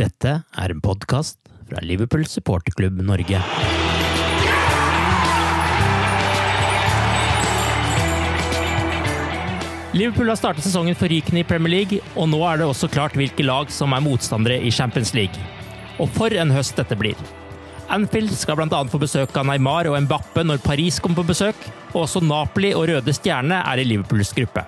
Dette er en podkast fra Liverpool supporterklubb Norge. Liverpool har startet sesongen forrykende i Premier League, og nå er det også klart hvilke lag som er motstandere i Champions League. Og for en høst dette blir! Anfield skal bl.a. få besøk av Neymar og Mbappe når Paris kommer på besøk, og også Napoli og Røde Stjerne er i Liverpools gruppe.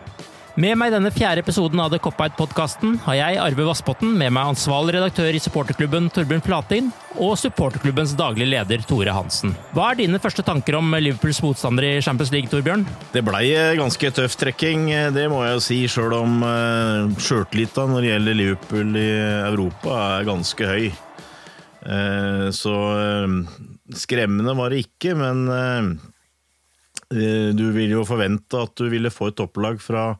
Med meg i denne fjerde episoden av The Cop-Out-podkasten har jeg, Arve Vassbotten, med meg ansvarlig redaktør i supporterklubben Torbjørn Flatin, og supporterklubbens daglige leder Tore Hansen. Hva er dine første tanker om Liverpools motstander i Champions League, Torbjørn? Det blei eh, ganske tøff trekking, eh, det må jeg jo si, sjøl om uh, sjøltillita når det gjelder Liverpool i Europa er ganske høy. Eh, så eh, skremmende var det ikke, men eh, eh, du vil jo forvente at du ville få et topplag fra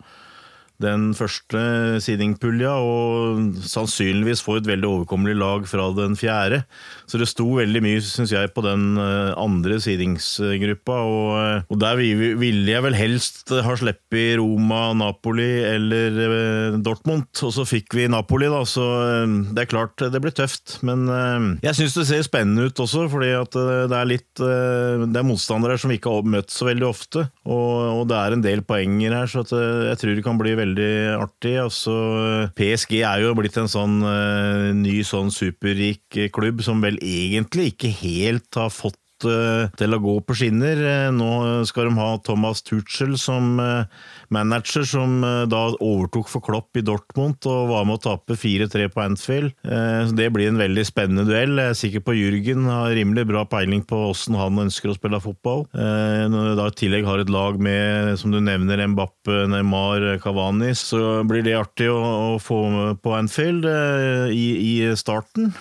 den første seedingpulja, og sannsynligvis få et veldig overkommelig lag fra den fjerde. Så det sto veldig mye, syns jeg, på den eh, andre seedingsgruppa. Og, eh, og der ville jeg vel helst ha sluppet Roma, Napoli eller eh, Dortmund. Og så fikk vi Napoli, da, så det er klart det blir tøft. Men jeg syns det ser spennende ut også, fordi at det er litt Det er motstandere som vi ikke har møtt så veldig ofte, og, og det er en del poenger her, så jeg tror det kan bli veldig veldig artig. Altså, PSG er jo blitt en sånn uh, ny sånn superrik klubb som vel egentlig ikke helt har fått eh, til å gå på skinner. Eh, nå skal de ha Thomas Tuchel som manager, som da overtok for Klopp i Dortmund og var med å tape 4-3 på Anfield. Det blir en veldig spennende duell. Jeg er sikker på Jürgen har rimelig bra peiling på hvordan han ønsker å spille fotball. Når du da i tillegg har et lag med, som du nevner, Mbappe, Neymar, Cavani, så blir det artig å, å få på Anfield i, i starten.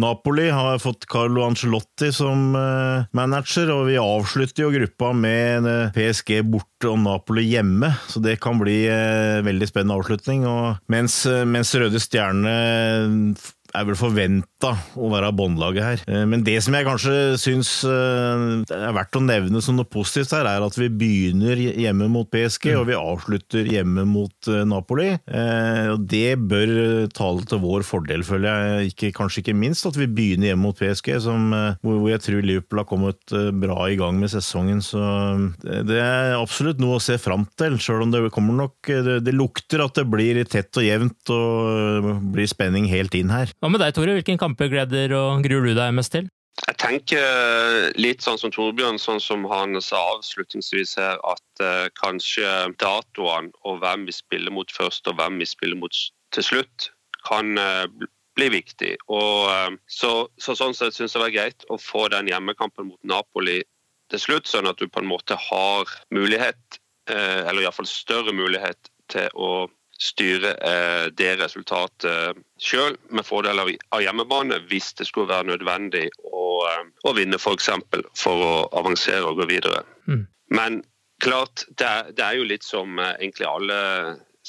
Napoli har fått Carlo Ancelotti som eh, manager, og vi avslutter jo gruppa med eh, PSG borte og Napoli hjemme, så det kan bli eh, veldig spennende avslutning. Og mens, mens Røde Stjerne er vel forventa å være båndlaget her. Eh, men det som jeg kanskje syns eh, er verdt å nevne som noe positivt her, er at vi begynner hjemme mot PSG, mm. og vi avslutter hjemme mot eh, Napoli. Og det bør tale til vår fordel, føler jeg. Ikke, kanskje ikke minst at vi begynner hjemme mot PSG, som, hvor jeg tror Liverpool har kommet bra i gang med sesongen. Så det er absolutt noe å se fram til, sjøl om det kommer nok Det lukter at det blir tett og jevnt og blir spenning helt inn her. Hva med deg, Tore? Hvilken kamper gleder og gruer du deg mest til? Jeg tenker litt sånn som Torbjørn, sånn som han sa avslutningsvis her, at uh, kanskje datoene og hvem vi spiller mot først og hvem vi spiller mot til slutt, kan uh, bli viktig. Og, uh, så, så, Sånn sett syns jeg det var greit å få den hjemmekampen mot Napoli til slutt, sånn at du på en måte har mulighet, eller iallfall større mulighet, til å styre eh, det resultatet sjøl, med fordel av hjemmebane, hvis det skulle være nødvendig å, eh, å vinne f.eks. For, for å avansere og gå videre. Mm. Men klart, det det er, jo litt som eh, egentlig alle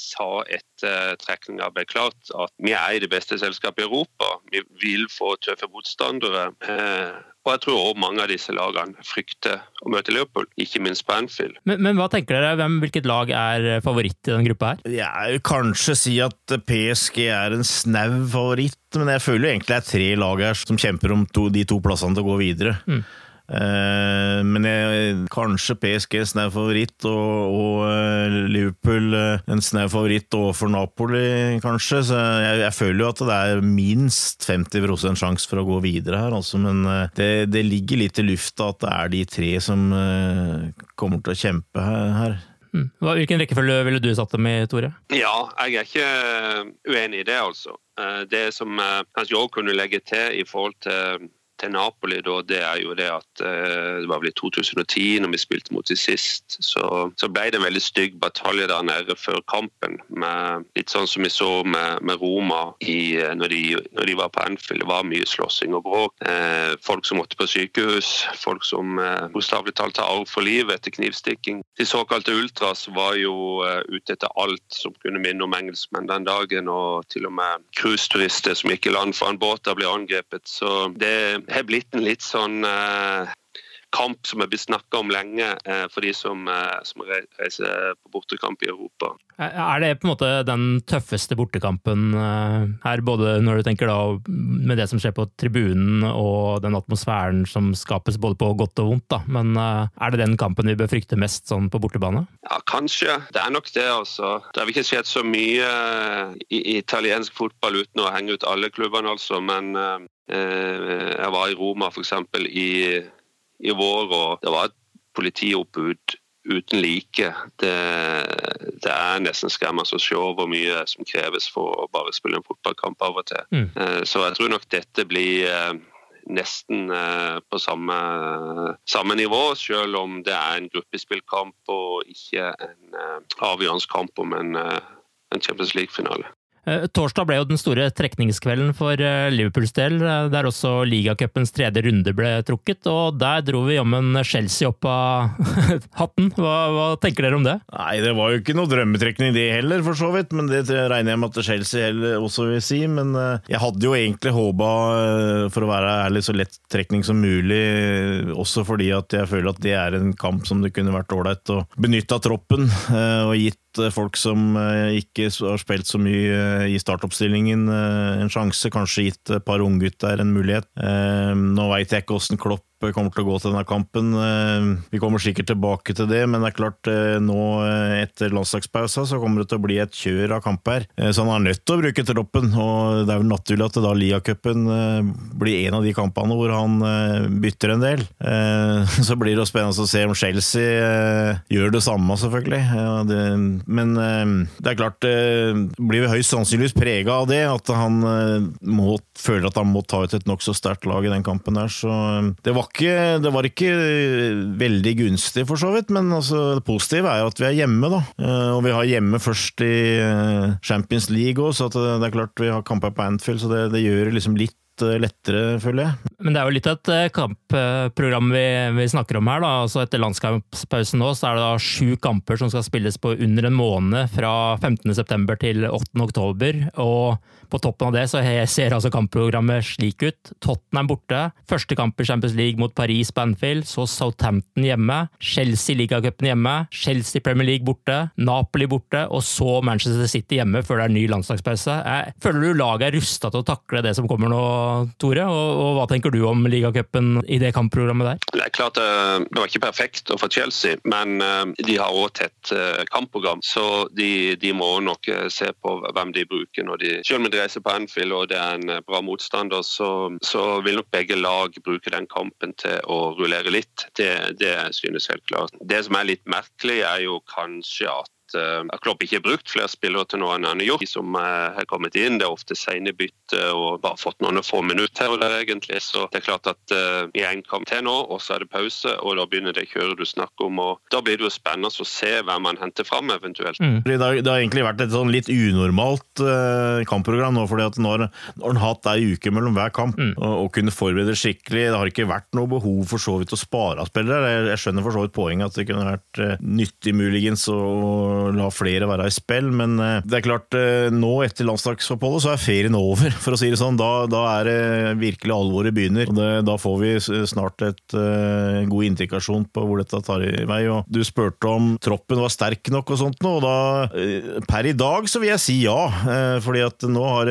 sa etter trekninga ble klart at vi er i det beste selskapet i Europa. Vi vil få tøffe motstandere. Eh, og jeg tror også mange av disse lagene frykter å møte Liverpool, ikke minst på Anfield. Men, men hva tenker dere, Hvem, hvilket lag er favoritt i den gruppa her? Jeg vil kanskje si at PSG er en snau favoritt, men jeg føler jo egentlig det er tre lag her som kjemper om to, de to plassene til å gå videre. Mm. Eh, men jeg, kanskje PSG en snau favoritt, og, og, eh, Liverpool eh, en snau favoritt overfor Napoli, kanskje. Så jeg, jeg, føler jo at det er minst 50 sjanse for å gå videre her, altså. Men det, det, ligger litt i lufta at det er de tre som kommer til å kjempe her. Mm. Hvilken rekkefølge ville du satt dem i, Tore? Ja, jeg er ikke uenig i det, altså. Det som kanskje òg kunne legge til i forhold til til Napoli, da, det er jo det at eh, det var vel i 2010, når vi spilte mot dem sist, så, så, ble det en veldig stygg batalje der nede før kampen. Med, litt sånn som vi så med, med Roma i, eh, når, de, når, de, var på Anfield. Det var mye slåssing og bråk. Eh, folk som måtte på sykehus, folk som eh, bokstavelig talt tar arv for livet etter knivstikking. De såkalte ultras var jo eh, ute etter alt som kunne minne om engelskmenn den dagen, og til og med cruiseturister som gikk i land fra en båt der ble angrepet. Så det har blitt en litt sånn eh, kamp som er blitt snakka om lenge eh, for de som, eh, som, reiser på bortekamp i Europa. Er det på en måte den tøffeste bortekampen her, både når du tenker da med det som skjer på tribunen og den atmosfæren som skapes både på godt og vondt, da. Men er det den kampen vi bør frykte mest sånn på bortebane? Ja, kanskje. Det er nok det, altså. Det har ikke skjedd så mye i italiensk fotball uten å henge ut alle klubbene, altså. Men Eh, jeg var i Roma f.eks. I, i vår, og det var et politioppbud uten like. Det, det, er nesten skremmende å se hvor mye som kreves for å bare spille en fotballkamp av og til. Mm. Eh, så jeg tror nok dette blir eh, nesten på samme, samme, nivå, selv om det er en gruppespillkamp og ikke en avgjørende kamp om en, en Champions League-finale. Eh, torsdag ble jo den store trekningskvelden for eh, Liverpools del, eh, der også ligacupens tredje runde ble trukket. og Der dro vi jammen Chelsea opp av hatten. Hva, hva, tenker dere om det? Nei, Det var jo ikke noe drømmetrekning det heller, for så vidt. Men det regner jeg med at Chelsea heller også vil si. Men jeg hadde jo egentlig håpa, for å være ærlig, så lett trekning som mulig. Også fordi at jeg føler at det er en kamp som det kunne vært ålreit å benytte av troppen og gitt folk som ikke har spilt så mye i startoppstillingen, en sjanse. Kanskje gitt et par unggutter en mulighet. Nå veit jeg ikke åssen Klopp kommer til å gå til denne kampen. Eh, vi kommer sikkert tilbake til det, men det er klart eh, nå eh, etter landslagspausa så kommer det til å bli et kjør av kamper. Så han er nødt til å bruke troppen, og det er vel naturlig at da Lia-cupen blir en av de kampene hvor han bytter en del. Så blir det spennende å se om Chelsea gjør det samme, selvfølgelig. Men det er klart, blir høyst sannsynligvis prega av det, at han må, føler at han må ta ut et nokså sterkt lag i den kampen der. Så det var ikke, det var ikke veldig gunstig, for så vidt. Men altså, det positive er jo at vi er hjemme, da. Eh, og vi har hjemme først i eh, Champions League òg, så det er klart vi har kamper på Anfield, så det, det gjør liksom litt eh, lettere, føler jeg. Men det er jo litt et kampprogram vi, vi, snakker om her. da. Altså Etter landskampspausen nå, så er det da sju kamper som skal spilles på under en måned, fra 15.9 til 8.10. Og på toppen av det så ser altså kampprogrammet slik ut. Tottenham borte. Første kamp i Champions League mot Paris Banfield. Så Southampton hjemme. Chelsea ligacupen hjemme. Chelsea Premier League borte. Napoli borte. Og så Manchester City hjemme før det er ny landslagspause. Føler du laget er rusta til å takle det som kommer nå, Tore? Og, og hva tenker du om ligacupen i det kampprogrammet der? Det er klart eh, det var ikke perfekt for Chelsea, men eh, de har òg tett eh, kampprogram. Så de, de, må nok se på hvem de bruker når de selv med reiser på Anfield og det er en eh, bra motstander, så, så, vil nok begge lag bruke den kampen til å rullere litt. Det, det synes helt klart. Det som er litt merkelig, er jo kanskje at uh, Klopp ikke har brukt flere spillere til noe enn han har gjort. De som uh, har kommet inn, det er ofte sene bytte og bare fått noen få minutter her og der, egentlig. Så det er klart at uh, kom en til nå, og så er det pause, og da begynner det kjøret du snakker om. og Da blir det jo spennende å se hvem man henter fram, eventuelt. Mm. Det, har, det, har, egentlig vært et sånn litt unormalt uh, kampprogram nå, fordi at nå har hatt ei uke mellom hver kamp mm. og, og, kunne forberede skikkelig. Det har ikke vært noe behov for så vidt å spare spillere. Jeg, jeg skjønner for så vidt poenget at det kunne vært nyttig muligens å og la flere være i spill. Men eh, det er klart, eh, nå etter landslagsoppholdet så er ferien over, for å si det sånn. Da, da er det virkelig alvoret begynner. Og det, da får vi snart et en god indikasjon på hvor dette tar i vei. Og du spurte om troppen var sterk nok og sånt nå, og da Per i dag så vil jeg si ja. Fordi at nå har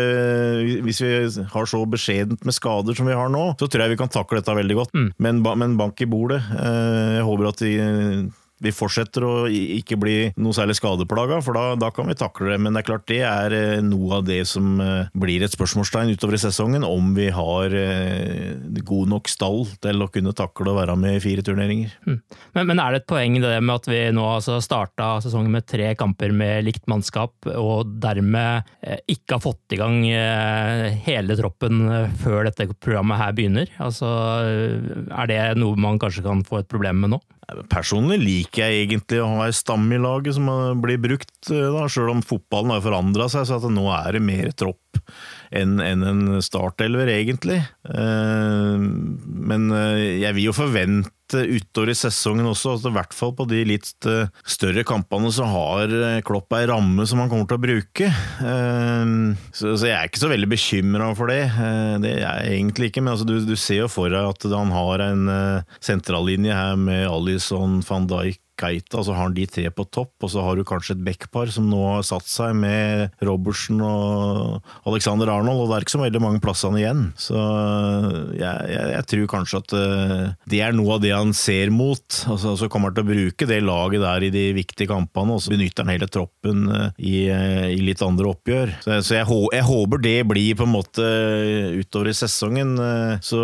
Hvis vi har så beskjedent med skader som vi har nå, så tror jeg vi kan takle dette veldig godt. Mm. Men, men bank i bordet. Jeg håper at de vi fortsetter å ikke bli noe særlig skadeplaga, for da, da, kan vi takle det. Men det er klart det er eh, noe av det som eh, blir et spørsmålstegn utover i sesongen, om vi har eh, god nok stall til å kunne takle å være med i fire turneringer. Mm. Men, men, er det et poeng det med at vi nå altså starta sesongen med tre kamper med likt mannskap, og dermed ikke har fått i gang hele troppen før dette programmet her begynner? Altså, er det noe man kanskje kan få et problem med nå? Personlig liker jeg egentlig å ha ei stamme i laget som blir brukt, eh, da, sjøl om fotballen har forandra seg, så at nå er det mer tropp enn en startelver, egentlig. Eh, men eh, jeg vil jo forvente utover i sesongen også, altså i hvert fall på de litt større kampene så har Klopp ei ramme som han kommer til å bruke. Så, jeg er ikke så veldig bekymra for det. Det er jeg egentlig ikke, men altså, du, du, ser jo for deg at han har en sentrallinje her med Alison van Dijk Keita, så har han de tre på topp, og så har du kanskje et backpar som nå har satt seg med Robertsen og Alexander Arnold, og det er ikke så veldig mange plassene igjen. Så jeg, jeg, jeg tror kanskje at uh, det er noe av det han ser mot. Altså, så kommer han til å bruke det laget der i de viktige kampene, og så benytter han hele troppen uh, i, uh, i, litt andre oppgjør. Så, så jeg, jeg, håper det blir på en måte utover i sesongen. Så,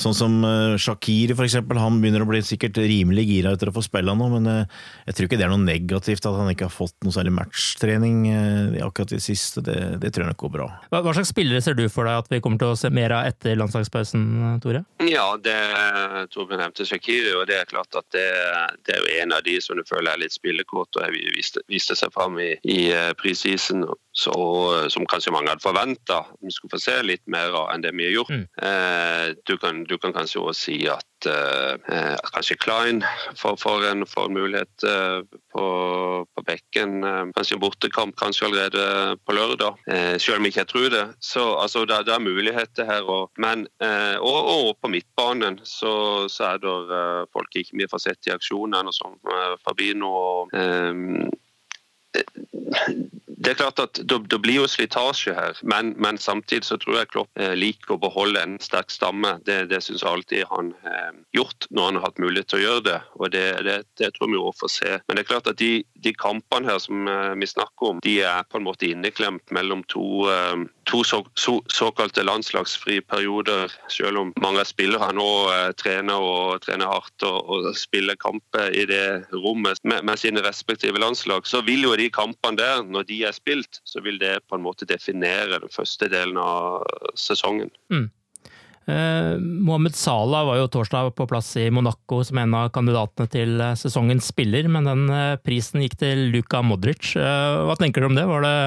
sånn som Shakiri, for eksempel, han begynner å bli sikkert rimelig gira etter å få spille nå, men Eh, jeg tror ikke det er noe negativt at han ikke har fått noe særlig matchtrening eh, akkurat i siste. Det, det tror jeg nok går bra. Hva, hva, slags spillere ser du for deg at vi kommer til å se mer av etter landslagspausen, Tore? Ja, det Torbjørn nevnte Shakiri, og det er klart at det, det, er jo en av de som du føler er litt spillekort, og viste, viste seg fram i, i eh, prisisen så, som kanskje mange hadde forventa vi skulle få se litt mer av enn det vi har gjort. Mm. Eh, du, kan, du, kan, kanskje også si at eh, kanskje Klein får, får, en, får en, mulighet eh, på, på, bekken. Eh, kanskje en bortekamp kanskje allerede på lørdag, eh, selv om jeg ikke tror det. Så altså, det, det, er muligheter her. òg. men, eh, og, og, på midtbanen så, så er det folk ikke vi får sett i aksjon som som Fabino og det er klart at det, blir jo slitasje her, men, men, samtidig så tror jeg Klopp eh, liker å beholde en sterk stamme. Det, det syns jeg alltid han har eh, gjort når han har hatt mulighet til å gjøre det. og Det, det, det tror vi også får se. Men det er klart at de, de kampene her som eh, vi snakker om, de er på en måte inneklemt mellom to, eh, to så, så, såkalte landslagsfrie perioder. Selv om mange spillere nå eh, trener og trener hardt og, og spiller kamper i det rommet med, med sine respektive landslag, så vil jo de kampene der, når de er spilt, så vil det på en måte definere den første delen av sesongen. Mm. Eh, Mohammed Salah var jo torsdag på plass i Monaco som en av kandidatene til eh, sesongens spiller, men den eh, prisen gikk til Luka Modric. Eh, hva tenker du om det? Var det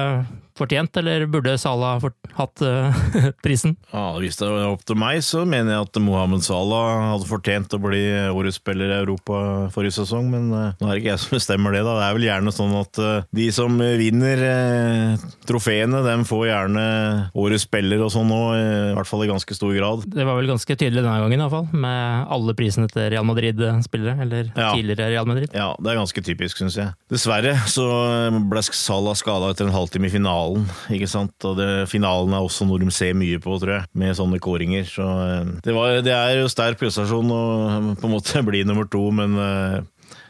fortjent, eller burde Salah hatt uh, prisen? Ja, Hvis det var opp til meg, så mener jeg at Mohammed Salah hadde fortjent å bli årets spiller i Europa forrige sesong, men uh, nå er det ikke jeg som bestemmer det. da. Det er vel gjerne sånn at uh, de som vinner trofeene, dem får gjerne årets spiller og sånn nå, i hvert fall i ganske stor grad. Det var vel ganske tydelig denne gangen, i hvert fall, med alle prisene til Real Madrid-spillere, eller ja. tidligere Real Madrid. Ja, det er ganske typisk, syns jeg. Dessverre så ble Salah skada etter en halvtime i finalen finalen. ikke sant? Og det, finalen er også noe de ser mye på, tror jeg, med sånne kåringer. Så eh, det, var, det er jo sterk prestasjon å på en måte bli nummer to, men eh,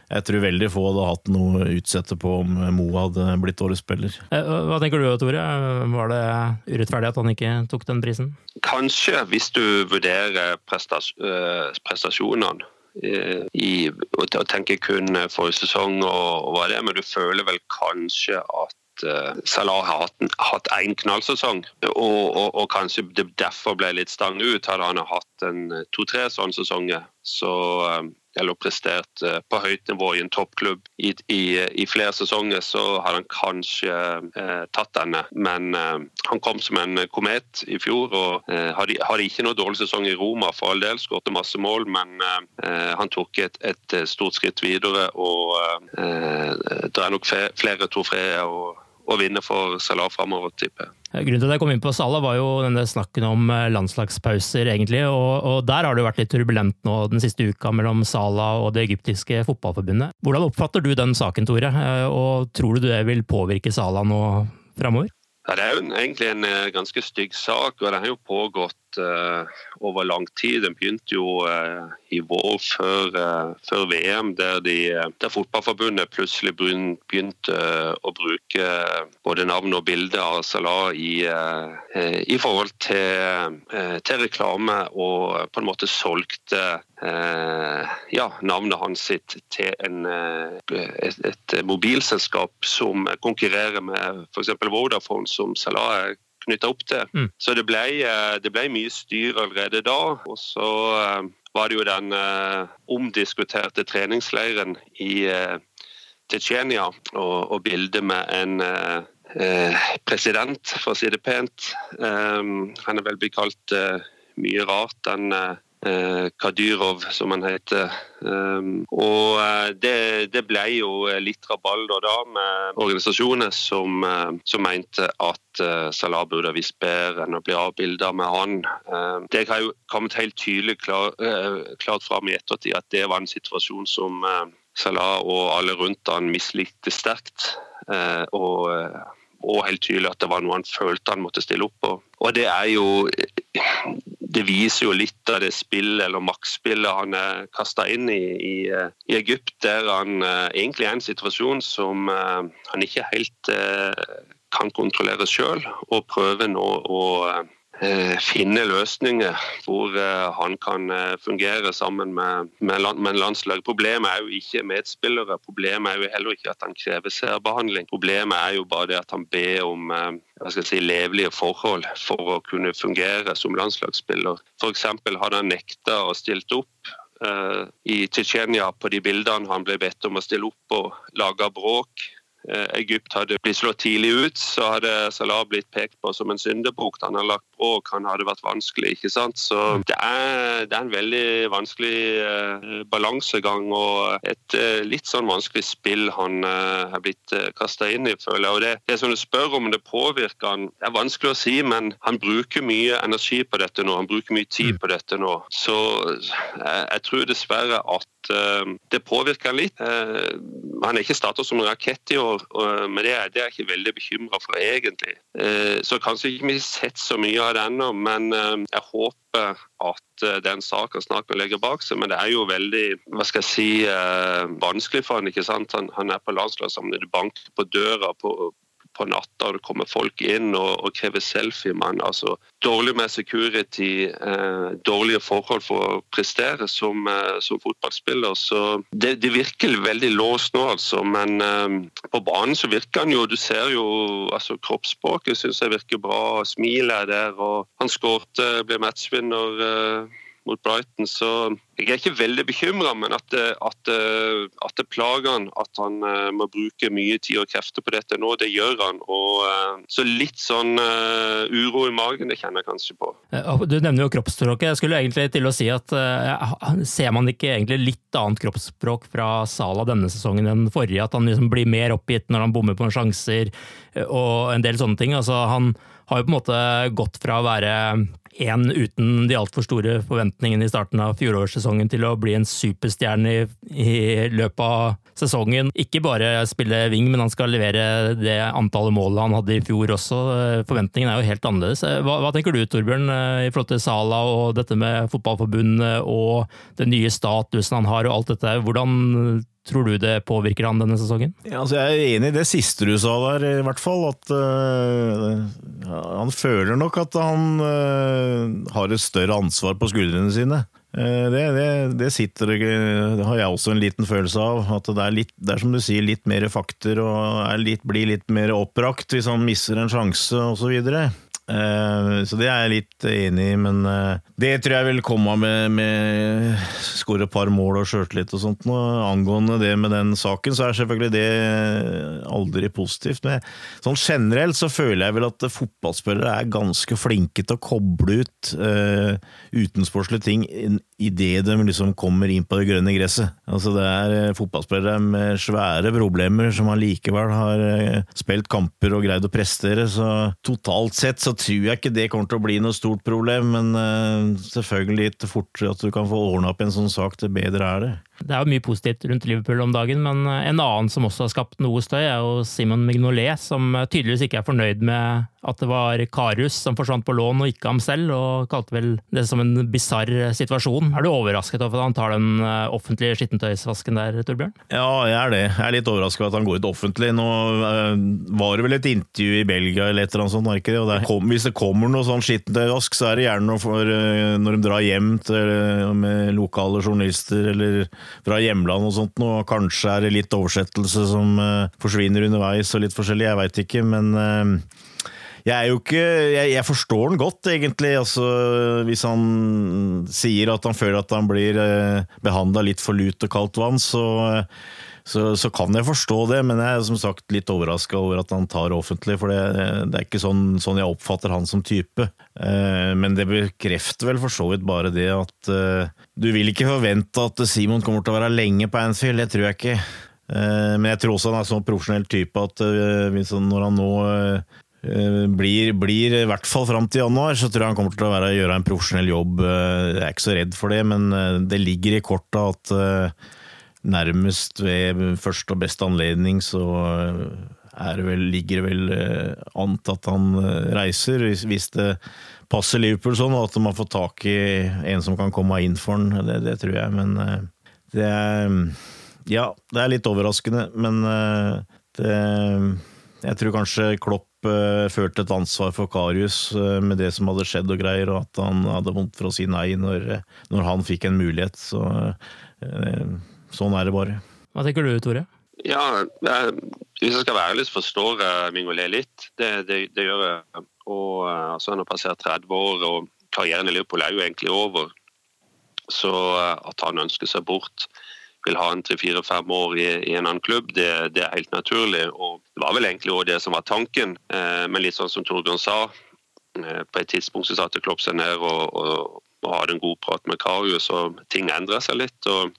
jeg tror veldig få hadde hatt noe å utsette på om Mo hadde blitt årets spiller. Eh, hva tenker du Tore? Var det urettferdig at han ikke tok den prisen? Kanskje, hvis du vurderer prestasjonene. I, og tenker kun forrige sesong og, og hva det er, men du føler vel kanskje at uh, Salah har hatt én knallsesong, og, og, og, kanskje det derfor ble litt stang ut. Hadde han hatt en eh, to-tre sånne sesonger, så, um, eller prestert eh, på høyt nivå i en toppklubb i, i, i flere sesonger, så hadde han kanskje eh, tatt denne. Men eh, han kom som en komet i fjor og eh, hadde, hadde, ikke noe dårlig sesong i Roma for all del, skåret masse mål, men eh, han tok et, et, stort skritt videre. og eh, Det er nok flere trofeer å, å vinne for Salah framover, tipper jeg. Grunnen til at jeg kom inn på Salah, var jo denne snakken om eh, landslagspauser, egentlig. Og, og, der har det jo vært litt turbulent nå den siste uka mellom Salah og det egyptiske fotballforbundet. Hvordan oppfatter du den saken, Tore? Eh, og tror du det vil påvirke Salah nå framover? Ja, det er jo egentlig en eh, ganske stygg sak, og den har jo pågått over lang tid. Den begynte jo uh, i vår, før, uh, før VM, der, de, der, Fotballforbundet plutselig begynte å bruke både navn og bilde av Salah i, i forhold til, til, reklame, og på en måte solgte ja, navnet hans sitt til en, et, et, mobilselskap som konkurrerer med f.eks. Vodafone som Salah er knytta opp til. Mm. Så det ble, eh, det ble, mye styr allerede da. Og så eh, var det jo den uh, omdiskuterte treningsleiren i Tsjetsjenia og, og bildet med en president, for å si det pent. Han er vel blitt kalt mye rart. den Eh, Kadyrov, som han heter. Um, og eh, det, det, ble jo litt rabalder da med organisasjoner som, uh, som mente at Salah burde visst bedre enn å bli avbilda med han. Uh, det har jo kommet helt tydelig klar, klart fram i ettertid at det var en situasjon som Salah og alle rundt han mislikte sterkt. og og helt tydelig at det var noe han følte han måtte stille opp på. Og det er jo det viser jo litt av det spillet eller maktspillet han er kasta inn i, i, i, Egypt, der han uh, egentlig er i en situasjon som han ikke helt kan kontrollere sjøl, og prøver nå å Eh, finne løsninger hvor eh, han kan eh, fungere sammen med, med, med landslag. Problemet er jo ikke medspillere, problemet er jo heller ikke at han krever særbehandling. Problemet er jo bare det at han ber om si, levelige forhold for å kunne fungere som landslagsspiller. F.eks. hadde han nekta å stilt opp i Tsjetsjenia på de bildene han ble bedt om å stille opp og lage bråk. Eh, Egypt hadde blitt slått tidlig ut, så hadde Salah blitt pekt på som en syndebukk. Han har lagt bråk, han hadde vært vanskelig. ikke sant? Så det er, det er en veldig vanskelig eh, balansegang og et eh, litt sånn vanskelig spill han eh, er blitt eh, kasta inn i, føler jeg. Og det, det som du spør om det påvirker han, det er vanskelig å si, men han bruker mye energi på dette nå. Han bruker mye tid mm. på dette nå. Så jeg, jeg tror dessverre at det påvirker han litt. Han er ikke starta som en rakett i år og, men det det er jeg ikke veldig bekymra for, egentlig. Eh, så kanskje ikke vi har sett så mye av det ennå, men eh, jeg håper at eh, den saken snart kan legge bak seg. Men det er jo veldig hva skal jeg si, vanskelig for han, ikke sant? Han, han er på landslagssamling, det banker på døra på, på natta, og det kommer folk inn og, og krever selfie med. Altså, dårlig med security, eh, dårlige forhold for å prestere som, eh, som fotballspiller. Så det, det, virker veldig låst nå, altså. Men eh, på banen så virker han jo Du ser jo altså, kroppsspråket syns jeg virker bra. Smilet er der, og han skårte, ble matchvinner. Eh, mot Brighton. Så jeg er ikke veldig bekymra, men at det, at, at det, plager han at han uh, må bruke mye tid og krefter på dette nå. Det gjør han. Og, uh, så litt sånn uh, uro i magen, det kjenner jeg kanskje på. Du nevner jo kroppsspråket. Jeg skulle egentlig til å si at ser man ikke egentlig litt annet kroppsspråk fra Sala denne sesongen enn forrige? At han liksom blir mer oppgitt når han bommer på sjanser og en del sånne ting. Altså, han har jo på en måte gått fra å være en uten de altfor store forventningene i starten av fjorårssesongen til å bli en superstjerne i, i, løpet av sesongen. Ikke bare spille wing, men han skal levere det antallet mål han hadde i fjor også. Forventningene er jo helt annerledes. Hva, hva tenker du Torbjørn, i forhold til Sala og dette med fotballforbundet og den nye statusen han har og alt dette? Hvordan Tror du det påvirker han denne sesongen? Ja, altså jeg er enig i det siste du sa der, i hvert fall. At uh, han føler nok at han uh, har et større ansvar på skuldrene sine. Uh, det, det, det, sitter Det har jeg også en liten følelse av. At det er, litt, det er som du sier, litt mer fakter og litt, blir litt mer oppbrakt hvis han misser en sjanse osv. Eh, Så det er jeg litt enig i, men eh, det tror jeg vil komme med, med skåre et par mål og sjøltillit og sånt. Og angående det med den saken, så er selvfølgelig det aldri positivt. Men sånn generelt så føler jeg vel at fotballspillere er ganske flinke til å koble ut uh, utensportslige ting idet de liksom kommer inn på det grønne gresset. Altså Det er fotballspillere med svære problemer som allikevel har spilt kamper og greid å prestere, så totalt sett så tror jeg ikke det kommer til å bli noe stort problem, men uh, selvfølgelig litt fortere at du kan få ordna opp en sånn sak, det bedre er det. Det er jo mye positivt rundt Liverpool om dagen, men en annen som også har skapt noe støy, er jo Simon Mignolet, som tydeligvis ikke er fornøyd med at det var Karius som forsvant på lån og ikke ham selv, og kalte vel det som en bisarr situasjon. Er du overrasket over at han tar den eh, offentlige skittentøysvasken der, Torbjørn? Ja, jeg er det. Jeg er litt overrasket over at han går ut offentlig. Nå var det vel et intervju i Belgia eller et eller annet sånt, det? Og kom, hvis det kommer noe sånn skittentøyvask, så er det gjerne når de drar hjem til, med lokale journalister eller fra hjemland og sånt noe. Kanskje er det litt oversettelse som uh, forsvinner underveis og litt forskjellig, jeg veit ikke. Men uh, jeg er jo ikke Jeg, jeg forstår den godt, egentlig. Altså, hvis han sier at han føler at han blir uh, behandla litt for lut og kaldt vann, så så, så, kan jeg forstå det, men jeg er som sagt litt overraska over at han tar offentlig. For det, det er ikke sånn, sånn, jeg oppfatter han som type. Eh, men det bekrefter vel for så vidt bare det at eh, du vil ikke forvente at Simon kommer til å være lenge på Anfield, det tror jeg ikke. Eh, men jeg tror også han er sånn profesjonell type at når han nå blir, blir, i hvert fall fram til januar, så tror jeg han kommer til å være, gjøre en profesjonell jobb. Jeg er ikke så redd for det, men det ligger i korta at nærmest ved første og beste anledning så det vel, ligger det vel an til at han reiser, hvis det passer Liverpool sånn, og at man får tak i en som kan komme inn for han. Det, det tror jeg, men det er Ja, det er litt overraskende, men det Jeg tror kanskje Klopp følte et ansvar for Karius med det som hadde skjedd og greier, og at han hadde vondt for å si nei når, når han fikk en mulighet. Så Sånn er det bare. Hva tenker du, Tore? Ja, Hvis jeg skal være ærlig, så forstår jeg Mingolé litt. Det, det, det, gjør jeg. Og altså, Han har passert 30 år, og karrieren i Liverpool er jo egentlig over. Så at han ønsker seg bort, vil ha en tre-fire-fem år i, i, en annen klubb, det, det, er helt naturlig. Og Det var vel egentlig også det som var tanken, eh, men litt sånn som Torbjørn sa. Eh, på et tidspunkt så satte Klopp seg ned og, og, og hadde en god prat med Karius, og ting endrer seg litt. og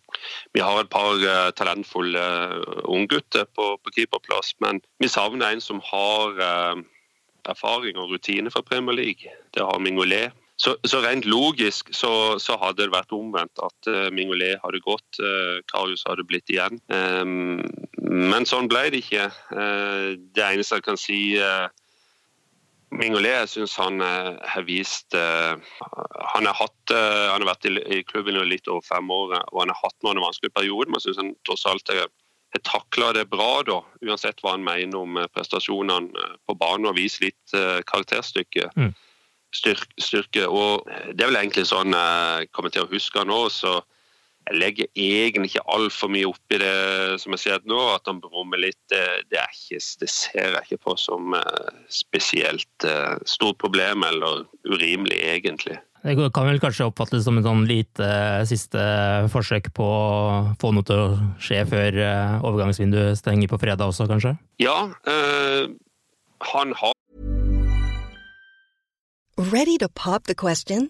Vi har et par uh, talentfulle uh, unggutter på, på keeperplass, men vi savner en som har uh, erfaring og rutine fra Premier League. Det har Mingolé. Så, så, rent logisk så, så, hadde det vært omvendt, at uh, Mingolé hadde gått, uh, Karius hadde blitt igjen. Um, men sånn ble det ikke. Det eneste jeg kan si uh, Mingolé jeg syns han eh, har vist uh, han, har hatt, uh, han, har vært i, klubben i litt over fem år, og han har hatt noen vanskelige perioder. Men jeg syns han tross alt har takla det bra, da, uansett hva han mener om prestasjonene på banen. Og vist litt karakterstykke. Mm. Styrke, styrke. Og det er vel egentlig sånn jeg kommer til å huske nå. så jeg legger egentlig ikke altfor mye opp i det som jeg ser nå. At han brummer litt, det, det, ikke, det, ser jeg ikke på som uh, spesielt uh, stort problem eller urimelig, egentlig. Det kan vel kanskje oppfattes som en sånn lite uh, siste forsøk på å få noe til å skje før overgangsvinduet stenger på fredag også, kanskje? Ja, han har Ready to pop the question?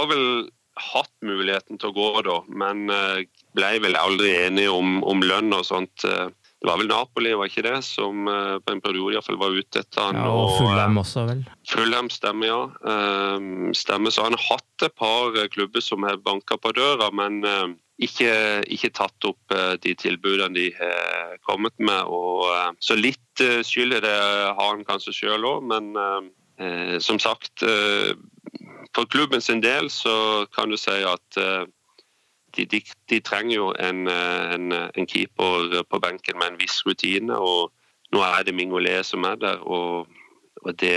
Har vel hatt muligheten til å gå da, men eh, ble vel aldri enige om, om lønn og sånt. Eh, Det var vel Napoli, var ikke det, som eh, på en periode i hvert fall var ute etter han. Ja, og Fulham også, vel. Fulham stemmer, ja. Stemmer, så han har hatt et par klubber som har banka på døra, men ikke, ikke tatt opp de tilbudene de har kommet med. Og, så litt skyld i det har han kanskje sjøl òg, men som sagt For klubben sin del så kan du si at eh, de, de, de trenger jo en, eh, en, en keeper på benken med en viss rutine. og Nå er det Mingolet som er der, og, og det,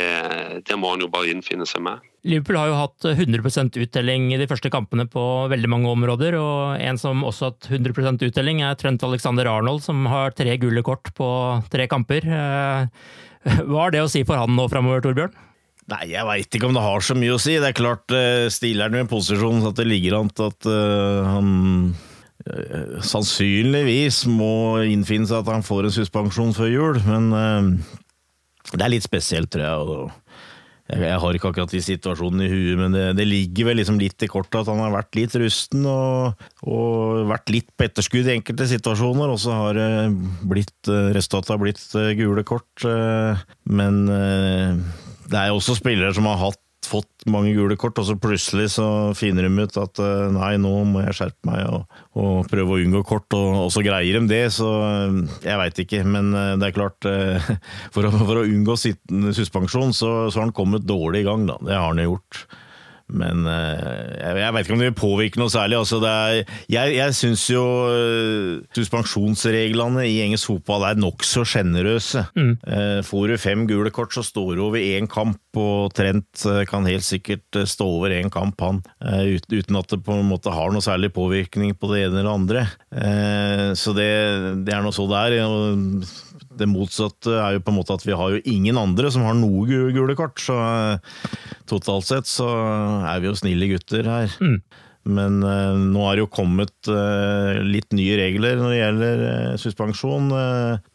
det må han jo bare innfinne seg med. Liverpool har jo hatt 100% uttelling i de første kampene på veldig mange områder, og en som også har hatt 100% uttelling er Trent Alexander Arnold, som har tre gule kort på tre kamper. Eh, Hva har det å si for han nå framover, Torbjørn? Nei, jeg veit ikke om det har så mye å si. Det er klart, uh, stiller han i en posisjon så at det ligger an til at uh, han uh, sannsynligvis må innfinne seg at han får en suspensjon før jul, men uh, det er litt spesielt, tror jeg. jeg, jeg har ikke akkurat de situasjonene i huet, men det, det ligger vel liksom litt i kortet at han har vært litt rusten og, og vært litt på etterskudd i enkelte situasjoner, og så har det blitt, eh, resultatet har blitt eh, gule kort. eh, Men eh, det er jo også spillere som har hatt fått mange gule kort, og så plutselig så finner de ut at eh, nei, nå må jeg skjerpe meg og, og prøve å unngå kort, og, og så greier de det. Så eh, jeg veit ikke, men eh, det er klart For å, for å unngå sitt- suspensjon, så, så har han kommet dårlig i gang, da. Det har han jo gjort. Men eh, jeg, vet ikke om det vil påvirke noe særlig. Altså, det er, jeg jeg syns jo eh, suspensjonsreglene i engelsk fotball er nokså sjenerøse. Mm. Får du fem gule kort, så står du over én kamp, og Trent eh, kan helt sikkert eh, stå over én kamp, han. eh, Uten at det på en måte har noe særlig påvirkning på det ene eller andre. Eh, Så det, det er nå så det er. Det motsatte er jo på en måte at vi har jo ingen andre som har noe gule kort, så eh, totalt sett så er vi jo snille gutter her. Men eh, nå er det jo kommet eh, litt nye regler når det gjelder eh, suspensjon,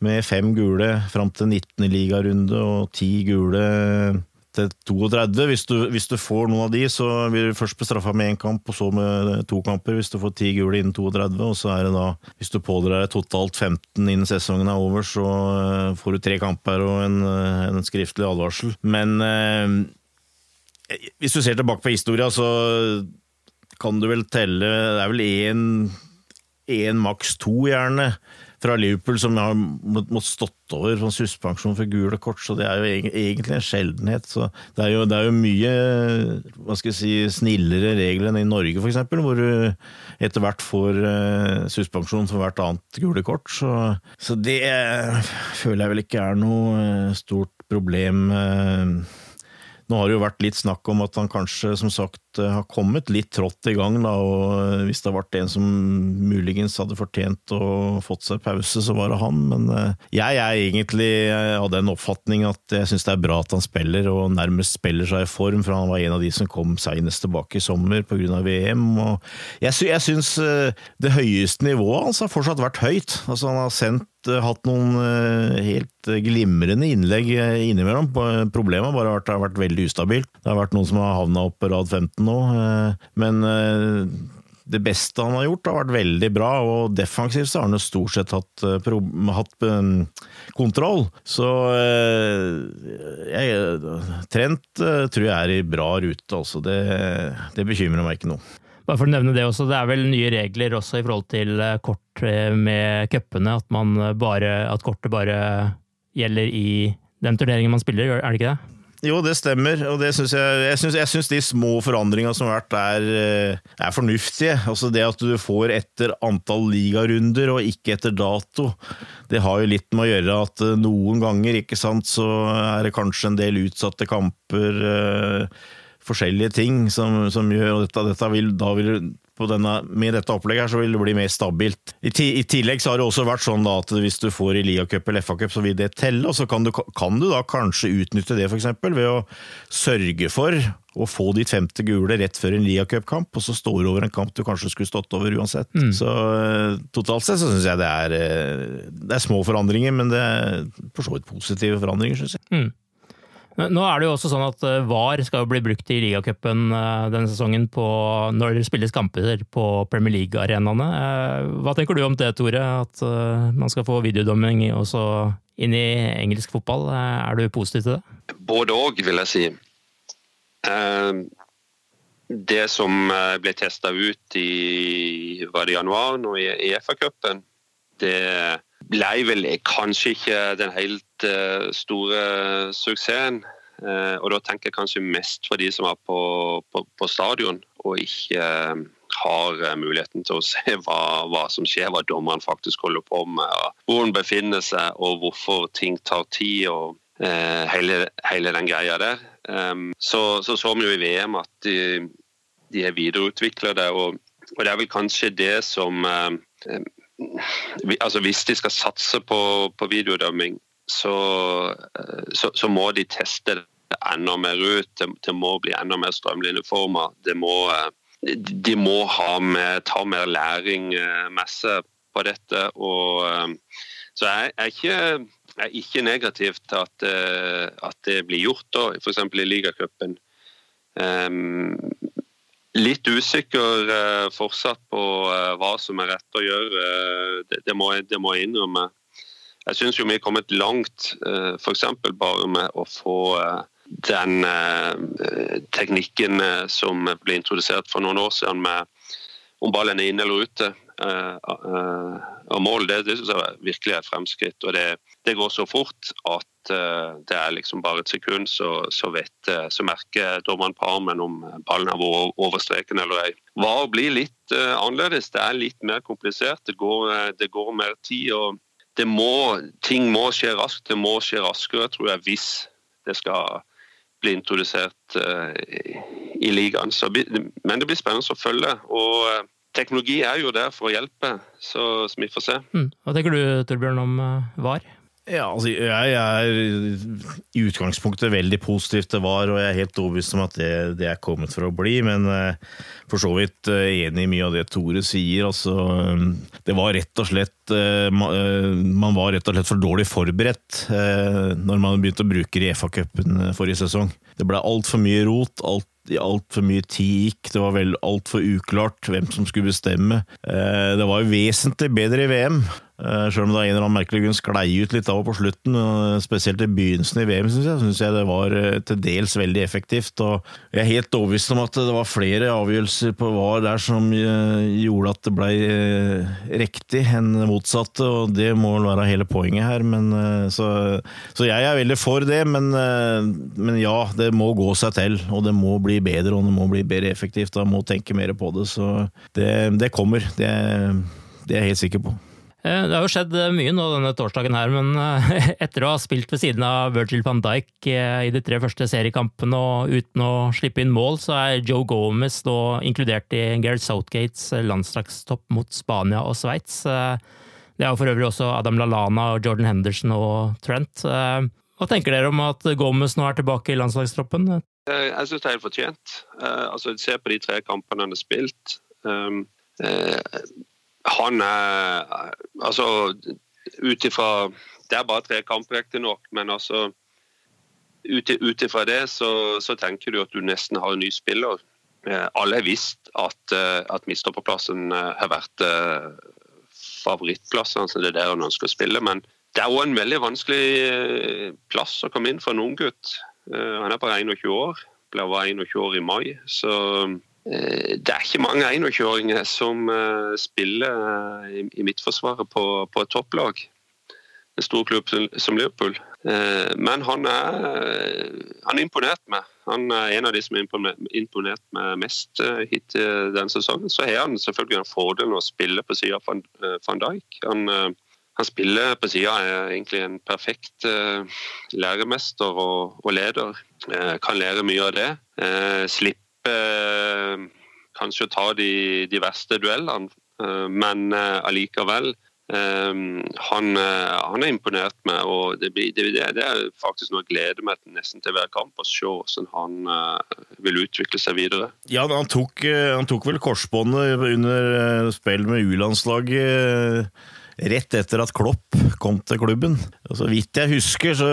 med fem gule fram til 19. ligarunde og ti gule til 32. Hvis du, hvis du får noen av de, så blir du først bestraffa med én kamp, og så med to kamper hvis du får ti gule innen 32. Og så er det da, hvis du pådrar deg totalt 15 innen sesongen er over, så eh, får du tre kamper og en, eh, en skriftlig advarsel. Men eh, hvis du ser tilbake på historia, så kan du vel telle Det er vel én maks to, gjerne, fra Liverpool som har mått mått stått over sånn suspensjon for gule kort, så det er jo egentlig en sjeldenhet. Så det er jo, det er jo mye hva skal jeg si, snillere regler enn i Norge, eksempel, hvor du etter hvert får eh, suspensjon for hvert annet gule kort. Så, så det føler jeg vel ikke er noe eh, stort problem. eh, Nå har det jo vært litt snakk om at han kanskje, som sagt, har kommet litt trått i gang, da, og hvis det har vært en som muligens hadde fortjent å fått seg pause, så var det han. Men jeg er egentlig av den oppfatning at jeg syns det er bra at han spiller, og nærmest spiller seg i form, for han var en av de som kom seinest tilbake i sommer pga. VM. Og jeg, sy jeg syns det høyeste nivået hans har fortsatt vært høyt. Altså, han har sendt hatt noen helt glimrende innlegg innimellom. Problemet har bare vært, det har vært veldig ustabilt. Det har vært noen som har havna opp på rad 15 nå. Men det beste han har gjort, har vært veldig bra, og defensivt så har han jo stort sett hatt, hatt kontroll. Så jeg, Trent tror jeg er i bra rute, altså. Det, det bekymrer meg ikke noe. Bare for å nevne det også, det er vel nye regler også i forhold til kort med cupene, at, at kortet bare gjelder i den turneringen man spiller, er det ikke det? Jo, det stemmer, og det synes jeg, jeg, synes, jeg de små forandringene som har vært, er, er fornuftige. Altså Det at du får etter antall ligarunder og ikke etter dato, det har jo litt med å gjøre at noen ganger ikke sant, så er det kanskje en del utsatte kamper. Forskjellige ting som, som gjør og dette, dette vil, da vil denne, med dette opplegget her så vil det bli mer stabilt. I, I, tillegg så har det også vært sånn da at hvis du får i Liacup eller FA-cup, så vil det telle, og så kan du, kan du da kanskje utnytte det f.eks. ved å sørge for å få ditt femte gule rett før en ligacupkamp, og så står du over en kamp du kanskje skulle stått over uansett. Mm. Så totalt sett så syns jeg det er, det er små forandringer, men det er for så vidt positive forandringer, syns jeg. Mm. Nå er det jo også sånn at VAR skal bli brukt i ligacupen denne sesongen på, når det spilles kamper på Premier League-arenaene. Hva tenker du om det, Tore? At man skal få videodomming også inn i engelsk fotball. Er du positiv til det? Både òg, vil jeg si. Det som ble testa ut i var det januar nå i EFA-cupen, det ble vel kanskje ikke den helt store suksessen. Og da tenker jeg kanskje mest for de som var på, på, på stadion og ikke har muligheten til å se hva, hva, som skjer, hva dommeren faktisk holder på med, hvor han befinner seg og hvorfor ting tar tid. og eh, hele, hele, den greia der. Um, så, så, så vi jo i VM at de, de er videreutviklede, og, og, det er vel kanskje det som um, altså Hvis de skal satse på, på videodømming, så, så, så, må de teste det enda mer ut. Det, det må bli enda mer strømlinjeformer. de må, de må med, ta mer læring med seg på dette. og så jeg er ikke, jeg er ikke negativ at, at, det blir gjort, f.eks. i ligacupen. Um, litt usikker eh, fortsatt på eh, hva som er rett å gjøre. Uh, det, det, må, det, må, jeg innrømme. Jeg syns vi er kommet langt, eh, f.eks. bare med å få den teknikken som ble introdusert for noen år siden med om ballen er inne eller ute og mål, det, det syns jeg virkelig er et fremskritt. Og det, det går så fort at det er liksom bare et sekund, så, så, vet, så merker dommeren på armen om ballen har vært over streken eller ei. VAR blir litt uh, annerledes. Det er litt mer komplisert. Det går, det går mer tid. og må, Ting må skje raskt. Det må skje raskere, tror jeg, hvis det skal bli introdusert uh, i ligaen. Så, men det blir spennende å følge. og uh, Teknologi er jo der for å hjelpe, så, vi får se. Mm. Hva tenker du Torbjørn om VAR? Ja, altså, jeg er i utgangspunktet veldig positiv til VAR, og jeg er helt overbevist om at det, det, er kommet for å bli. Men uh, for så vidt uh, enig i mye av det Tore sier. Altså, um, det var rett og slett Man var rett og slett for dårlig forberedt når man begynte å bruke det i FA-cupen forrige sesong. Det ble altfor mye rot. alt altfor mye tid gikk, det var vel altfor uklart hvem som skulle bestemme. Det var jo vesentlig bedre i VM. Selv om det av en eller annen merkelig grunn sklei ut litt av og på slutten, spesielt i begynnelsen i VM, syns jeg, synes jeg det var til dels veldig effektivt. og Jeg er helt overbevist om at det var flere avgjørelser på VAR der som gjorde at det ble riktig enn motsatte, og det må vel være hele poenget her. Men, så, så, jeg er veldig for det, men, men, ja, det må gå seg til, og det må bli bedre, og det må bli bedre effektivt. Da må tenke mer på det, så det, det kommer. Det, det er jeg helt sikker på. Eh, Det har jo skjedd eh, mye nå denne torsdagen her, men eh, etter å ha spilt ved siden av Virgil van Dijk i de tre første seriekampene og uten å slippe inn mål, så er Joe Gomez nå inkludert i Gareth Southgates landslagstopp mot Spania og Sveits. Det er jo for øvrig også Adam Lallana og Jordan Henderson og Trent. Hva tenker dere om at Gomez nå er tilbake i landslagstroppen? Jeg syns det er helt fortjent. Altså, Se på de tre kampene han har spilt. Um, han er Altså, ut ifra Det er bare tre kamper, riktignok, men altså Ut ifra det så, så tenker du at du nesten har en ny spiller. Eh, Alle har visst at, eh, at midtstopperplassen eh, har vært eh, favorittplassen, altså det er der han ønsker å spille. Men det er òg en veldig vanskelig plass å komme inn for en ung gutt. Han er bare 21 år, ble 21 år i mai. Så det er ikke mange 21-åringer som eh, spiller eh, i, midtforsvaret på, på et topplag. En stor klubb som- Liverpool. Eh, Men han er, han er imponert meg. Han er en av de som er imponert, med mest eh, hittil denne sesongen. Så har han selvfølgelig en fordel med å spille på sida av van, eh, Dijk. Han, eh, han spiller på sida er egentlig en perfekt eh, læremester og, og leder. Eh, kan lære mye av det. Eh, slippe eh, kanskje ta de, de verste duellene, eh, men eh, allikevel eh, han, han er imponert meg, og det, blir, det, det er faktisk noe jeg gleder meg nesten til hver kamp. Å se hvordan han vil utvikle seg videre. Ja, han tok, han tok vel korsbåndet under spill med U-landslaget rett etter at Klopp kom til klubben. Og Så vidt jeg husker, så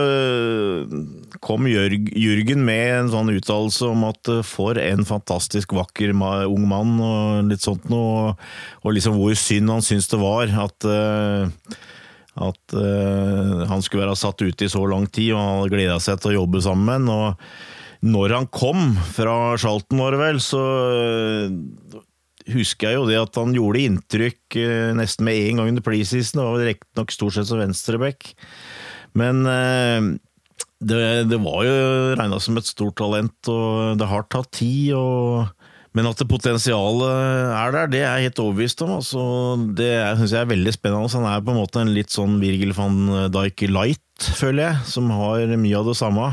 kom Jørg, Jürgen med en sånn uttalelse om at eh, for en fantastisk vakker ung mann, og litt sånt noe, og liksom hvor synd han syntes det var at eh, at eh, han skulle være satt ute i så lang tid, og han hadde gleda seg til å jobbe sammen. Og når han kom fra Charlton, var det vel, så husker jeg jo det at han gjorde inntrykk eh, nesten med en gang under preseason. Det var riktignok stort sett som venstreback. Men eh, det, det var jo regna som et stort talent, og det har tatt tid. og men at det potensialet er der, det er jeg helt overbevist om. Altså, det syns jeg er veldig spennende. Han er på en måte en litt sånn Virgil van Dijk light, føler jeg, som har mye av det samme.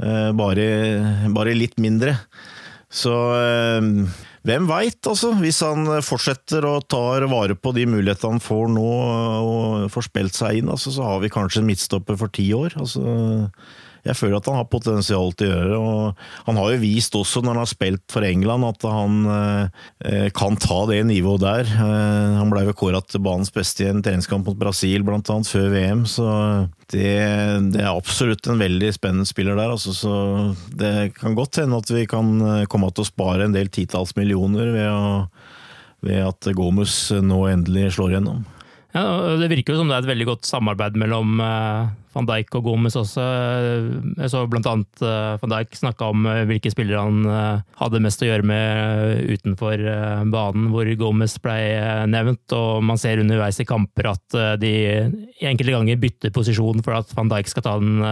Eh, bare, bare litt mindre. Så hvem veit, altså. Hvis han fortsetter og tar vare på de mulighetene han får nå, og får spilt seg inn, altså, så har vi kanskje en midtstopper for ti år. Altså, jeg føler at han har potensial til å gjøre det. og Han har jo vist også når han har spilt for England at han eh, kan ta det nivået der. Eh, han ble jo kåra til banens beste i en treningskamp mot Brasil blant annet før VM. så det, det er absolutt en veldig spennende spiller der. Altså, så Det kan godt hende at vi kan eh, komme til å spare en del titalls millioner ved, å, ved at Gomus nå endelig slår igjennom. Ja, Det virker jo som det er et veldig godt samarbeid mellom eh, van Dijk og Gomez også. Jeg så blant annet eh, van Dijk snakka om eh, hvilke spillere han eh, hadde mest å gjøre med utenfor banen, hvor Gomez ble nevnt. Og man ser underveis i kamper at de enkelte ganger bytter posisjon for at van Dijk skal ta den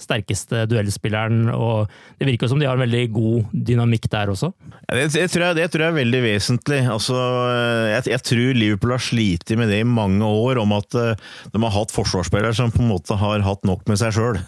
sterkeste duellspilleren. Og det virker som de har en veldig god dynamikk der også. Det, det, tror jeg, det tror jeg er veldig vesentlig. Altså, jeg, jeg tror Liverpool har slitt med det i mange år, om at de har hatt forsvarsspillere som på en måte har hatt nok med seg sjøl,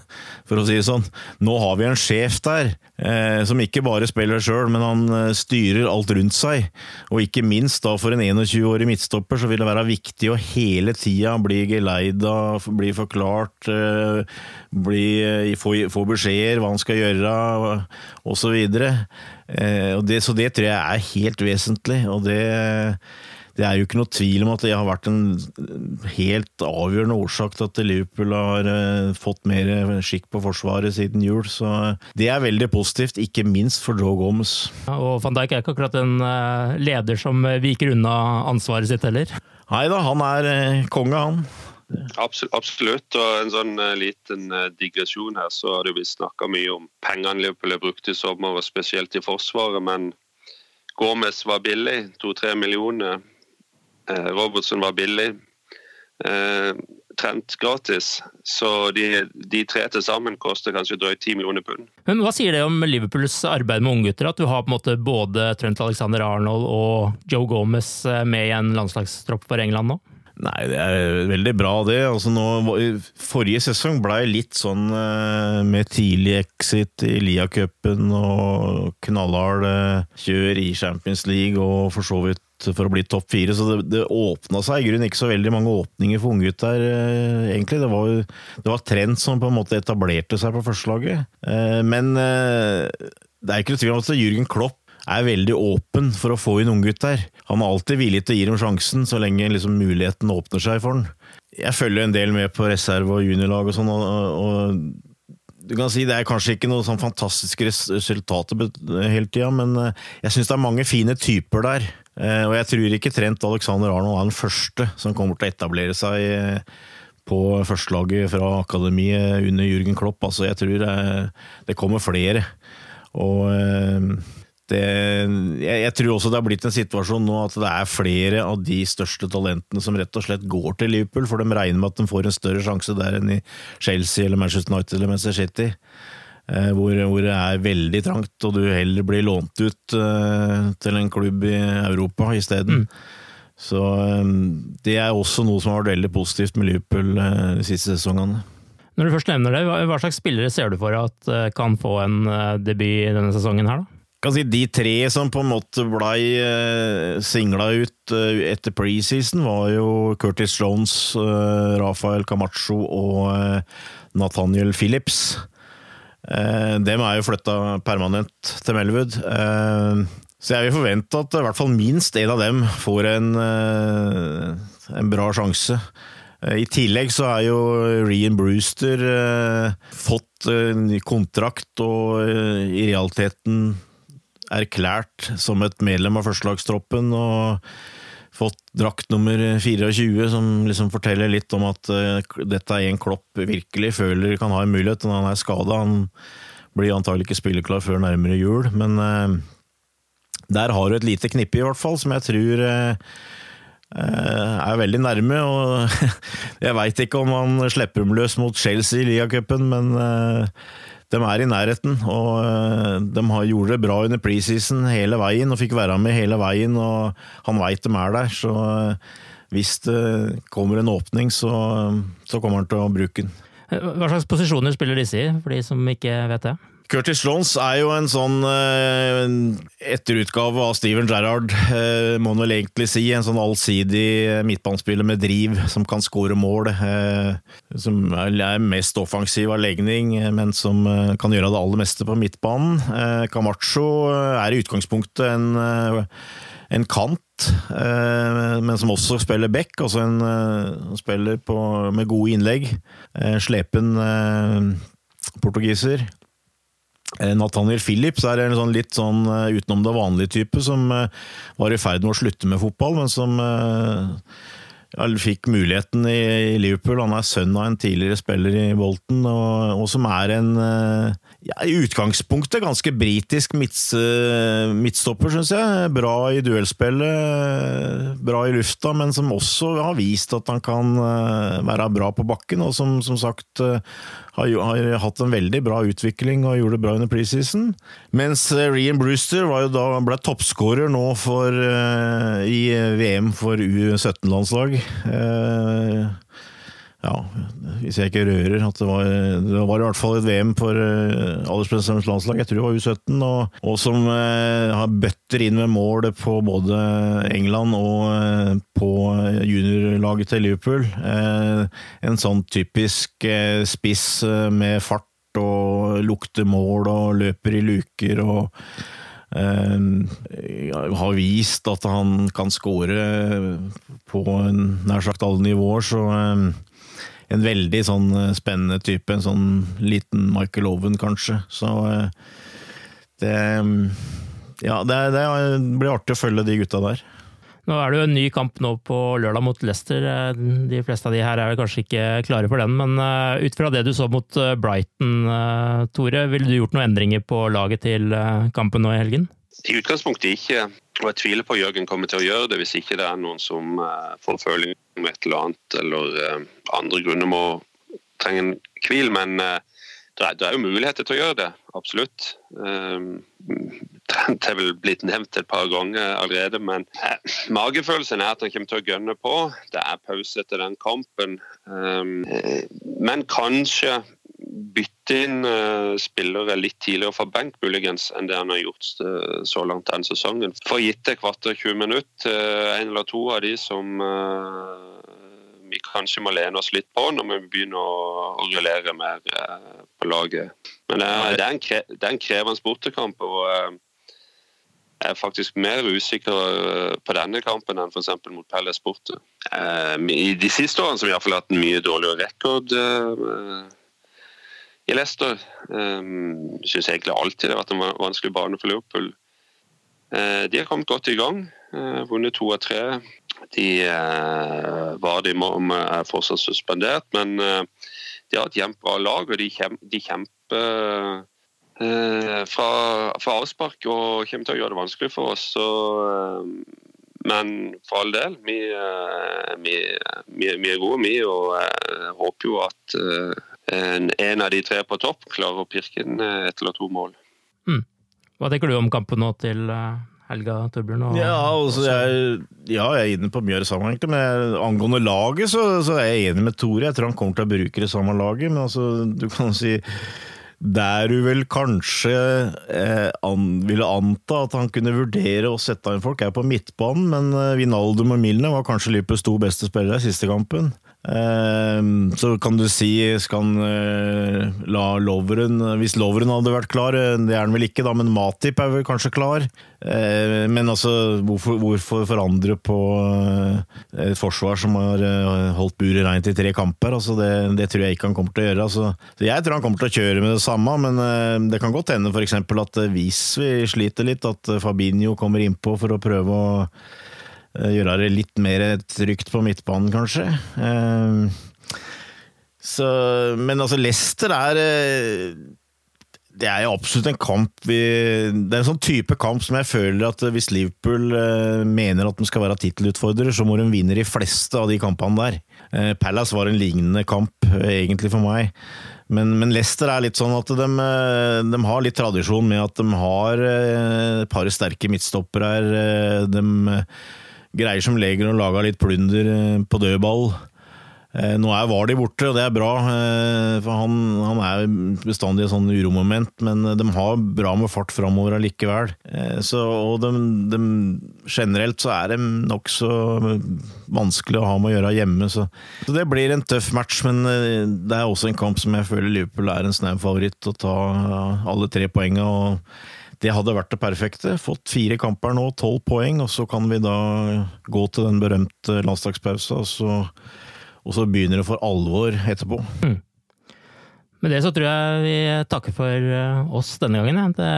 for å si det sånn. Nå har vi en sjef der, eh, som ikke bare spiller sjøl, men han eh, styrer alt rundt seg. Og ikke minst da for en 21-årig midtstopper så vil det være viktig å hele tida bli geleida, bli forklart, eh, bli, eh, få, få beskjeder hva han skal gjøre, osv. Eh, og det, så det tror jeg er helt vesentlig, og det, det er jo ikke noe tvil om at det har vært en helt avgjørende årsak til at Liverpool har eh, fått mer skikk på forsvaret siden jul. Så det er veldig positivt, ikke minst for Joe Gomez. Ja, Og van Dijk er ikke akkurat en eh, leder som eh, viker unna ansvaret sitt heller. Nei da, han er eh, konge, han. Absolutt. Og en sånn eh, liten eh, digresjon her, så har det blitt snakka mye om pengene Liverpool har brukt i sommer, og spesielt i Forsvaret. Men Gomez var billig, to-tre millioner. Eh, Robertson var billig. Eh, Trent gratis. Så de, de tre til sammen koster kanskje drøyt ti millioner pund. Men hva sier det om Liverpools arbeid med unggutter? At du har på en måte både Trent Alexander Arnold og Joe Gomez eh, med i en landslagstropp for England nå? Nei, det er veldig bra det. Altså nå, forrige sesong blei litt sånn med tidlig exit i Lia-cupen og knallhard kjør i Champions League og for så vidt for å bli topp fire. Så det, det åpna seg i grunnen ikke så veldig mange åpninger for unggutter, eh, egentlig. Det var, det var Trent som på en måte etablerte seg på førstelaget. Eh, men eh, det er ikke noe tvil om at Jürgen Klopp er veldig åpen for å få inn unggutter. Han er alltid villig til å gi dem sjansen, så lenge liksom muligheten åpner seg for den. Jeg følger en del med på reserve- og juniorlag og sånn, og, og du kan si Det er kanskje ikke noe sånn fantastiske resultater hele tida, men jeg syns det er mange fine typer der. Eh, og jeg tror ikke Trent Alexander Arnold er den første som kommer til å etablere seg eh, på førstelaget fra akademiet under Jürgen Klopp. Altså, jeg tror eh, det kommer flere. Og det, jeg, tror også det har blitt en situasjon nå at det er flere av de største talentene som rett og slett går til Liverpool, for de regner med at de får en større sjanse der enn i Chelsea eller Manchester United eller Manchester City. Eh, hvor, hvor, det er veldig trangt, og du heller blir lånt ut uh, til en klubb i Europa isteden. Mm. Så um, det er også noe som har vært veldig positivt med Liverpool de siste sesongene. Når du først nevner det, hva, slags spillere ser du for at kan få en debut denne sesongen her, da? kan si De tre som på en måte blei singla ut etter preseason, var jo Curtis Jones, Rafael Camacho og Nathaniel Phillips. Eh, dem er jo flytta permanent til Melwood. Eh, så jeg vil forvente at i hvert fall minst en av dem får en, eh, en bra sjanse. I tillegg så er jo Rian Brewster fått ny kontrakt og i realiteten erklært som et medlem av førstelagstroppen. og fått drakt nummer 24, som liksom forteller litt om at uh, dette er en Klopp virkelig føler kan ha en mulighet når han er skada. Han blir antagelig ikke spilleklar før nærmere jul, men uh, der har du et lite knippe, i hvert fall, som jeg tror uh, er veldig nærme. og Jeg veit ikke om han slipper dem løs mot Chelsea i ligacupen, men de er i nærheten. og eh, De har gjort det bra under preseason hele veien og fikk være med hele veien. og Han veit de er der, så eh, hvis det kommer en åpning, så, så kommer han til å bruke den. Hva slags posisjoner spiller disse i, for de som ikke vet det? Curtis Lons er jo en sånn eh, etterutgave av Steven Gerrard, eh, må man vel egentlig si. En sånn allsidig midtbanespiller med driv, som kan skåre mål. Eh, som er mest offensiv av legning, men som kan gjøre det aller meste på midtbanen. Camacho er i utgangspunktet en, en kant, men som også spiller back. Altså en spiller på, med gode innlegg. Slepen portugiser. Eh, Nathaniel Phillips er en sånn litt sånn eh, utenom det vanlige type, som eh, var i ferd med å slutte med fotball, men som fikk muligheten i Liverpool. Han er sønn av en tidligere spiller i Bolton, og, og som er en ja, i utgangspunktet ganske britisk midtstopper, syns jeg. Bra i duellspillet, bra i lufta, men som også har vist at han kan være bra på bakken, og som, som sagt har, har, hatt en veldig bra utvikling og gjorde det bra under preseason. Mens eh, Rian Brewster da, ble toppskårer nå for, uh, i VM for U17-landslag. Uh, ja, hvis jeg ikke rører, at det var, det var i hvert fall et VM for uh, aldersbestemmelsens landslag, jeg tror det var U17, og, og som uh, har bøtter inn med mål på både England og uh, på juniorlaget til Liverpool. Uh, en sånn typisk spiss med fart og lukter mål og løper i luker og har vist at han kan skåre på nær sagt alle nivåer, så en veldig sånn eh, spennende type. En sånn liten Michael Owen, kanskje. Så eh, det Ja, det, det blir artig å følge de gutta der. Nå er det jo en ny kamp nå på lørdag mot Leicester. Eh, de fleste av de her er kanskje ikke klare for den, men ut fra det du så mot Brighton, Tore, ville du gjort noen endringer på laget til kampen nå i helgen? I utgangspunktet ikke. Og jeg tviler på at Jørgen kommer til å gjøre det hvis ikke det er noen som får føling med et eller annet, eller andre grunner må trenge en hvil. Men det er, det er jo muligheter til å gjøre det, absolutt. Um, Trent er vel blitt nevnt et par ganger allerede, men eh, magefølelsen er at han kommer til å gønne på. Det er pause etter den kampen. Um, men kanskje bytte inn uh, spillere litt tidligere fra benk muligens enn det han har gjort uh, så langt denne sesongen. For gitt et kvarter 20 minutter, uh, en eller to av de som vi kanskje må lene oss litt på når vi begynner å, rullere mer på laget. Men det er, en, kre, det er en krevende bortekamp. og jeg er faktisk mer usikker på denne kampen enn f.eks. mot Pelle borte. I de siste årene som vi har hatt en mye dårligere rekord i Leicester. Um, Syns egentlig alltid det har vært en vanskelig bane for Liverpool. Uh, de har kommet godt i gang. Uh, vunnet to av tre. De uh, var de om er fortsatt suspendert, men uh, de har et jevnt bra lag, og de, kjem, de kjemper fra, fra, avspark og kommer til å gjøre det vanskelig for oss. Så, men for all del, vi, vi, vi, vi er gode, vi, og jeg håper jo at en av de tre på topp klarer å pirke inn eh, ett eller to mål. Mm. Hva tenker du om kampen nå til eh, helga, Torbjørn? Ja, altså, jeg, ja, jeg er inne på mye av det samme, egentlig. Men angående laget, så, så, er jeg enig med Tore. Jeg tror han kommer til å bruke det samme laget, men altså, du kan si der du vel kanskje eh, an, ville anta at han kunne vurdere å sette inn folk, er på midtbanen, men eh, Vinaldum og Milne var kanskje Lippes to beste spillere i siste kampen. Ehm, så kan du si han eh, la Loveren Hvis Loveren hadde vært klar, eh, det er han vel ikke, da, men Matip er vel kanskje klar. Ehm, men altså, hvorfor, hvorfor forandre på eh, et forsvar som har holdt buret reint i tre kamper? Altså, det, det, tror jeg ikke han kommer til å gjøre. Altså, jeg tror han kommer til å kjøre med det samme, men det kan godt hende f.eks. at hvis vi sliter litt, at Fabinho kommer innpå for å prøve å gjøre det litt mer trygt på midtbanen, kanskje. Eh, så, men altså, Leicester er eh, Det er jo absolutt en kamp vi Det er en sånn type kamp som jeg føler at hvis Liverpool mener at de skal være tittelutfordrer, så må de vinne de fleste av de kampene der. Palace var en lignende kamp, egentlig, for meg. Men, men, Leicester er litt sånn at de, de, har litt tradisjon med at de har et par sterke midtstoppere her. De greier som leger og laga litt plunder eh, på dødball. Eh, nå er Vardi borte, og det er bra, eh, for han, han er bestandig et sånn uromoment, men de har bra med fart framover allikevel. Så, og de, de, generelt så er de nokså vanskelig å ha med å gjøre hjemme, så, så, det blir en tøff match, men det er også en kamp som jeg føler Liverpool er en snau favoritt å ta alle tre poengene. Det hadde vært det perfekte. Fått fire kamper nå, tolv poeng, og så kan vi da gå til den berømte landslagspausa, og, og så begynner det for alvor etterpå. Mm. Med det så tror jeg vi takker for eh, oss denne gangen. Det,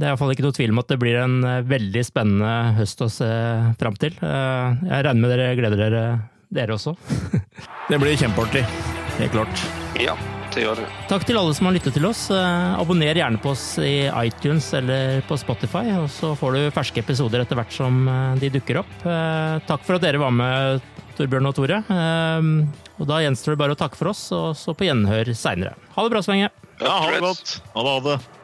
det er iallfall ikke noe tvil om at det blir en eh, veldig spennende høst å se fram til. Eh, jeg regner med dere gleder dere, dere også? det blir kjempeartig. Helt klart. Ja til gjør det. Takk til alle som har lyttet til oss. Eh, abonner gjerne på oss i iTunes eller på Spotify, og så får du ferske episoder etter hvert som eh, de dukker opp. Eh, takk for at dere var med, Torbjørn og Tore. Og da gjenstår det bare å takke for oss, og så på gjenhør seinere. Ha det bra så lenge. Ja, ha det godt. Ha det, ha det.